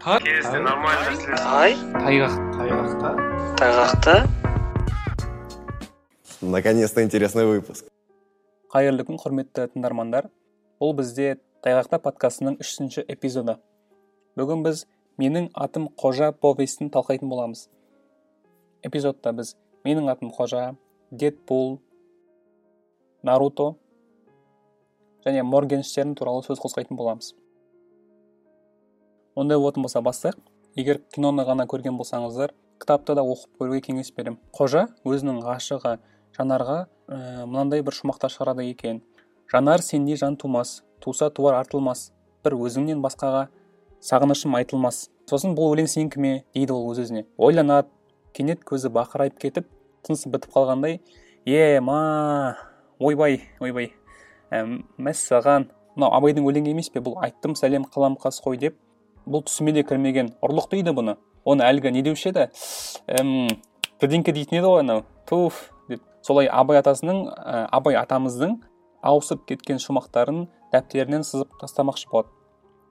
кезде нормально тай. тайғақ тайғақта тайғақта Наконец-то интересный выпуск. қайырлы күн құрметті тыңдармандар. Бұл бізде тайғақта подкастының үшінші эпизоды. Бүгін біз менің атым қожа повестін талқылайтын боламыз. Эпизодта біз менің атым қожа дедпул наруто және моргенштерн туралы сөз қозғайтын боламыз. Ондай болатын болса бастайық. Егер киноны ғана көрген болсаңыздар кітапты да оқып көруге кеңес беремін. Қожа өзінің ғашығы жанарға ә, мынандай бір шумақтар шығарады екен. Жанар сендей жан тумас туса туар артылмас бір өзіңнен басқаға сағынышым айтылмас сосын бұл өлең сенікі ме? дейді ол өз өзіне. Ойланады кенет көзі бақырайып кетіп тынысы бітіп қалғандай е ма ойбай ойбай мәссаған мынау абайдың өлеңі емес пе? Бұл айттым сәлем қалам қас қой деп бұл түсіме де кірмеген ұрлық дейді бұны. Оны әлгі не деуші еді? Әм, бірдеңке дейтін еді ғой анау. Туф деп. Солай абай атасының ә, абай атамыздың ауысып кеткен шумақтарын дәптерінен сызып тастамақшы болады.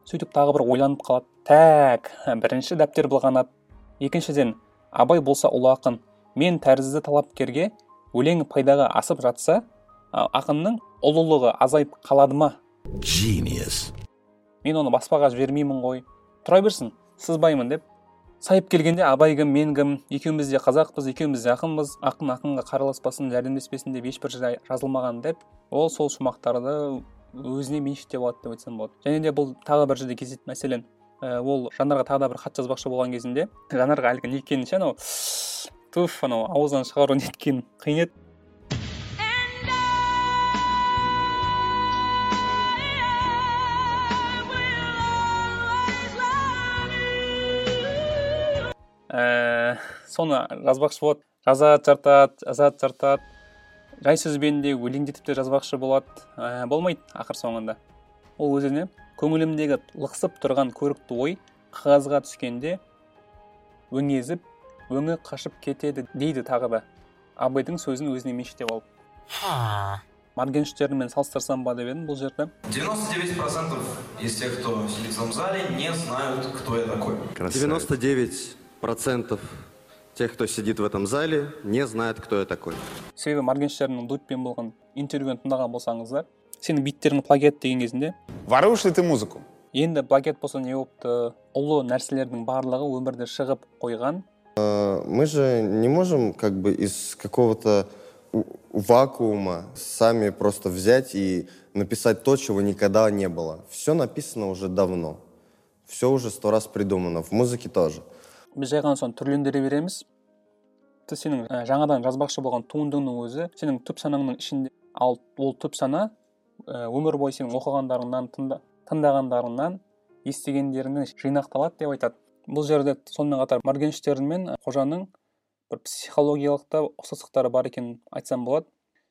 Сөйтіп тағы бір ойланып қалады. Тәк бірінші дәптер былғанады екіншіден абай болса ұлы ақын. Мен тәрізді талапкерге өлең пайдаға асып жатса ақынның ұлылығы азайып қалады ма? Genius. мен оны баспаға жібермеймін ғой. Тұра берсін сызбаймын деп. Сайып келгенде абай кім мен кім екеуміз де қазақпыз екеуміз де ақынбыз ақын ақынға қараласпасын жәрдемдеспесін деп ешбір жай жазылмаған деп ол сол шумақтарды өзіне меншіктеп алады деп айтсам болады. Және де бұл тағы бір жерде кездеседі мәселен ә, ол жанарға тағы да бір хат жазбақшы болған кезінде жанарға әлгі неткені ше анау? Туф анау ауыздан шығару неткен қиын еді. Ә, соны жазбақшы болады жазады жыртады жазады жыртады жай сөзбен де өлеңдетіп те жазбақшы болады ә, болмайды ақыр соңында. Ол өзіне көңілімдегі лықсып тұрған көрікті ой қағазға түскенде өңезіп өңі қашып кетеді дейді тағы да абайдың сөзін өзіне меншіктеп алып. Моргенштернмен салыстырсам ба деп едім бұл жерде. 99% из тех, кто сидит в этом зале, не знают, кто я такой. Красавец. 99% тех, кто сидит в этом зале, не знают, кто я такой. себебі моргенштерннің дудпен болған интервьюін тыңдаған болсаңыздар сенің биттерің плагиат деген кезінде Воруешь ли ты музыку? енді плагиат болса не болыпты ұлы нәрселердің барлығы өмірде шығып қойған Мы же не можем как бы из какого-то у- вакуума сами просто взять и написать то, чего никогда не было. Все написано уже давно. Все уже сто раз придумано. В музыке тоже. Біз жай ғана соны түрлендіре береміз. Тіпті сенің ә, жаңадан жазбақшы болған туындыңның өзі сенің түп санаңның ішінде. Ал ол түп сана ә, өмір бойы сенің оқығандарыңнан тыңда, тыңдағандарыңнан естігендеріңнен жинақталады деп айтады. Бұл жерде сонымен қатар моргенштерн мен қожаның бір психологиялық та ұқсастықтары бар екенін айтсам болады.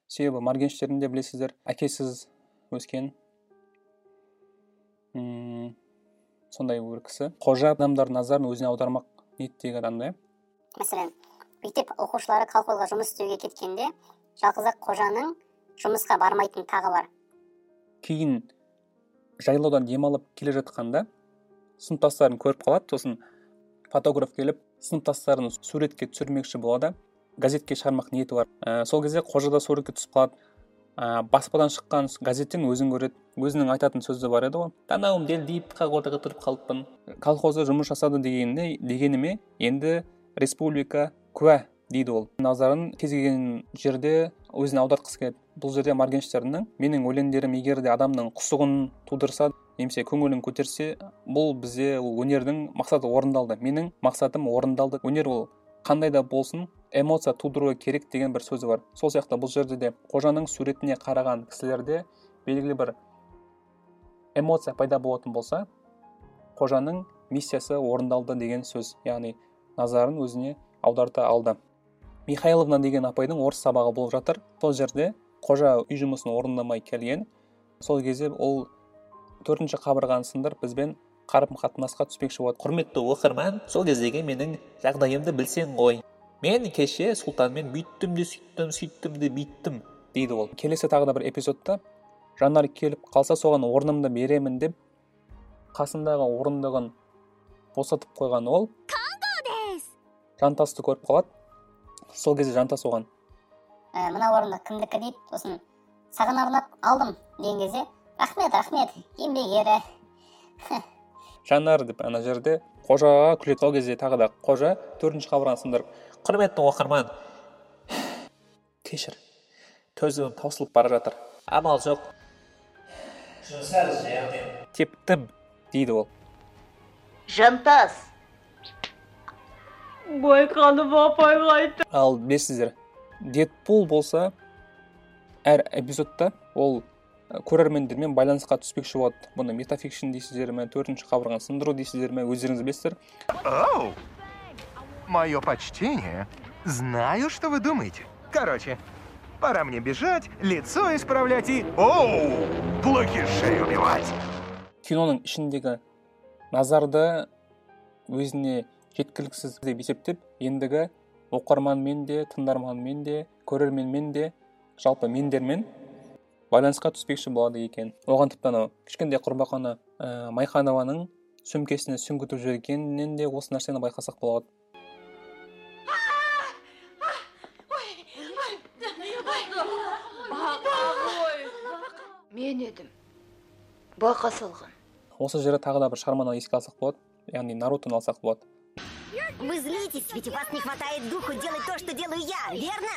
Себебі моргенштерн де білесіздер әкесіз өскен М, сондай бір кісі. Қожа адамдардың назарын өзіне аудармақ ниеттегі адам да мәселен мектеп оқушылары колхозға жұмыс істеуге кеткенде жалғыз ақ қожаның жұмысқа бармайтын тағы бар. Кейін жайлаудан демалып келе жатқанда сыныптастарын көріп қалады. Сосын фотограф келіп сыныптастарын суретке түсірмекші болады. Газетке шығармақ ниеті бар. Ә, сол кезде қожа да суретке түсіп қалады. Ә, баспадан шыққан газеттен өзін көреді өзінің айтатын сөзі бар еді ғой. Танауым делдиіп қақ ортаға тұрып қалыппын колхозда жұмыс жасады дегеніне дегеніме енді республика куә дейді ол. Назарын кез келген жерде өзіне аудартқысы келеді. Бұл жерде моргенштерннің менің өлеңдерім егер де адамның құсығын тудырса немесе көңілін көтерсе бұл бізде өнердің мақсаты орындалды. Менің мақсатым орындалды. Өнер ол қандай да болсын эмоция тудыруы керек деген бір сөзі бар. Сол сияқты бұл жерде де қожаның суретіне қараған кісілерде белгілі бір эмоция пайда болатын болса қожаның миссиясы орындалды деген сөз яғни назарын өзіне аударта алды. Михайловна деген апайдың орыс сабағы болып жатыр. Сол жерде қожа үй жұмысын орындамай келген. Сол кезде ол төртінші қабырғаны сындырып бізбен қарым қатынасқа түспекші болады. Құрметті оқырман сол кездегі менің жағдайымды білсең ғой. Мен кеше сұлтанмен бүйттім де сөйттім сөйттім де бүйттім дейді ол. Келесі тағы да бір эпизодта. Жанар келіп қалса соған орнымды беремін деп қасындағы орындығын босатып қойған ол. Жантасты көріп қалады. Сол кезде жантас оған. Ә, мына орындық кімдікі дейді? Сосын саған арнап алдым деген кезде рахмет рахмет еңбек ері жанар деп ана жерде қожаға күледі сол кезде тағы да қожа төртінші қабырғаны сындырып құрметті оқырман кешір төзімім таусылып бара жатыр амал жоқ тептім дейді ол. Жантас! Байқанып апай қайта ал білесіздер дедпул болса әр эпизодта ол көрермендермен байланысқа түспекші болады бұны метафикшн дейсіздер ме төртінші қабырғаны сындыру дейсіздер ме өздеріңіз білесіздер Оу! Мое почтение. Знаю, что вы думаете. Короче, пора мне бежать, лицо исправлять и... Оу! Плохишей убивать! киноның ішіндегі назарды өзіне жеткіліксіз деп есептеп ендігі оқырманмен де тыңдарманмен де көрерменмен де жалпы мендермен байланысқа түспекші болады екен. Оған тіпті анау кішкентай құрбақаны ә, майханованың сөмкесіне сүңгітіп жібергенінен де осы нәрсені байқасақ болады. Мен едім. Бақа салған. Осы жерде тағы да бір шығарманы еске алсақ болады. Яғни нарутоны алсақ болады. Вы злитесь, ведь у вас не хватает духу делать то, что делаю я, верно?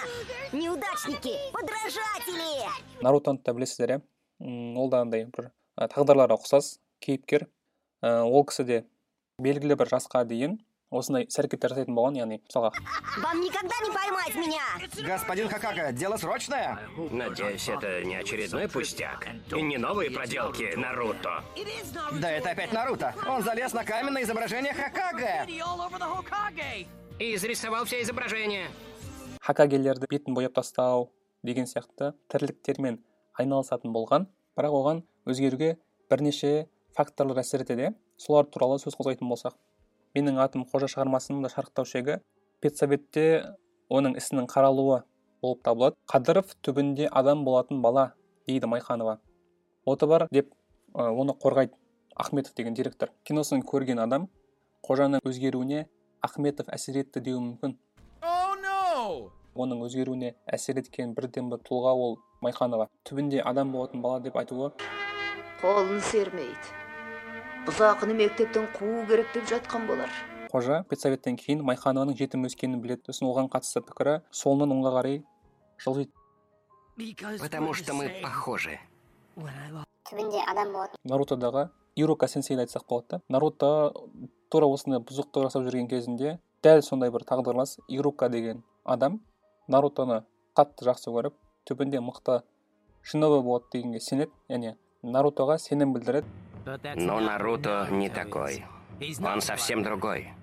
Неудачники, подражатели! нарутоны білесіздер иә ол да андай бір ә, тағдырлары ұқсас кейіпкер ә, ол кісі де белгілі бір жасқа дейін осындай іс әрекеттер жасайтын болған яғни мысалға Вам никогда не поймать меня! Господин Хакака, дело срочное? Надеюсь, это не очередной пустяк? И не новые проделки Наруто? Да это опять Наруто. Он залез на каменное изображение Хакаге. И изрисовал все изображения. хакагелерді бетін бояп тастау деген сияқты тірліктермен айналысатын болған бірақ оған өзгеруге бірнеше факторлар әсер етеді иә солар туралы сөз қозғайтын болсақ менің атым қожа шығармасының да шарықтау шегі педсоветте оның ісінің қаралуы болып табылады. Қадыров түбінде адам болатын бала дейді майханова. Оты бар деп оны қорғайды ахметов деген директор. Киносын көрген адам қожаның өзгеруіне ахметов әсер етті деуі мүмкін. Оның өзгеруіне әсер еткен бірден бір тұлға ол майханова. Түбінде адам болатын бала деп айтуы қолын сермейді. Бұзақыны мектептен қуу керек деп жатқан болар. Қожа педсоветтен кейін майханованың жетім өскенін біледі. Сосын оған қатысты пікірі солынан оңға қарай жылжиды Потому что мы похожи. түбінде адам болатын. Нарутодағы ирука сенсейді айтсақ болады. Да наруто тура осындай бұзықтық жасап жүрген кезінде дәл сондай бір тағдырлас ирука деген адам нарутоны қатты жақсы көріп түбінде мықты шиноби болады дегенге сенеді. Яғни нарутоға сенім білдіреді. Но Наруто не такой. Он совсем другой.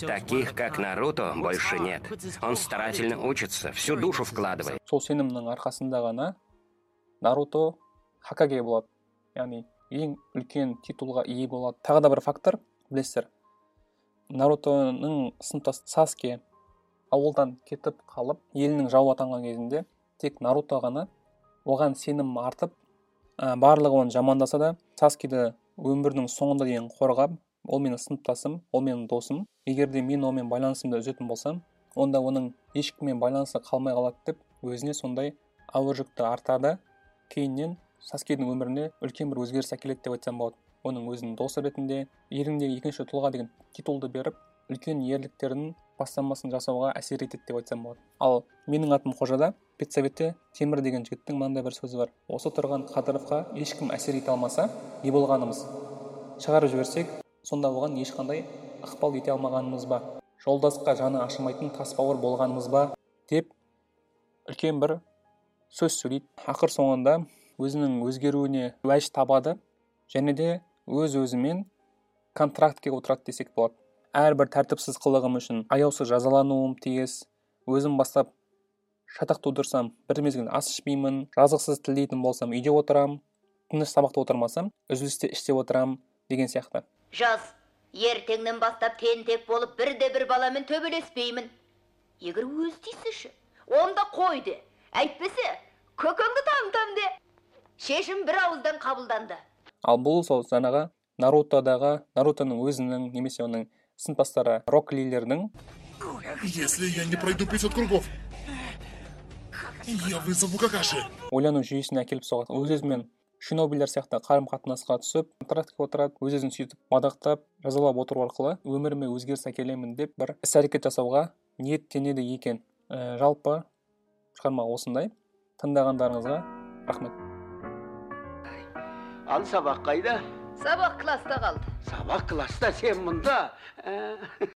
Таких, как Наруто, больше нет. Он старательно учится, всю душу вкладывает. сол сенімнің арқасында ғана наруто хакаге болады яғни ең үлкен титулға ие болады тағы да бір фактор білесіздер нарутоның сыныптасы саске ауылдан кетіп қалып елінің жауы атанған кезінде тек наруто ғана оған сенім артып ә, барлығы оны жамандаса да саскиді өмірінің соңына дейін қорғап ол менің сыныптасым ол менің досым. Егер де мен онымен байланысымды үзетін болсам онда оның ешкіммен байланысы қалмай қалады деп өзіне сондай ауыр жүкті артады. Кейіннен саскидің өміріне үлкен бір өзгеріс әкеледі деп айтсам болады. Оның өзінің досы ретінде еліңдегі екінші тұлға деген титулды беріп үлкен ерліктердің бастамасын жасауға әсер етеді деп айтсам болады. Ал менің атым қожада педсоветте темір деген жігіттің мынандай бір сөзі бар. Осы тұрған қадыровқа ешкім әсер ете алмаса не болғанымыз? Шығарып жіберсек сонда оған ешқандай ықпал ете алмағанымыз ба? Жолдасқа жаны ашымайтын тасбауыр болғанымыз ба? деп үлкен бір сөз сөйлейді. Ақыр соңында өзінің өзгеруіне уәж табады және де өз өзімен контрактке отырады десек болады. Әрбір тәртіпсіз қылығым үшін аяусыз жазалануым тиіс. Өзім бастап шатақ тудырсам бір мезгіл ас ішпеймін жазықсыз тілдейтін болсам үйде отырам тыныш сабақта отырмасам үзілісте іште отырам деген сияқты. Жаз ертеңнен бастап тентек болып бірде бір баламен төбелеспеймін. Егер өз тиісіші онда қой де әйтпесе көкеңді там де. Шешім бір ауыздан қабылданды. Ал бұл сол жаңағы нарутодағы нарутоның өзінің немесе оның сыныптастары рок лилердің Если я не пройду 500 кругов, я вызову Какаши. ойлану жүйесіне әкеліп соғады өз өзімен шинобилер сияқты қарым қатынасқа түсіп трактке отырады өз өзін сөйтіп мадақтап жазалап отыру арқылы өміріме өзгеріс әкелемін деп бір іс әрекет жасауға ниеттенеді екен Ә, жалпы шығарма осындай тыңдағандарыңызға рахмет Ал сабақ қайда? Сабақ класста қалды. Сабақ класста сен мұнда.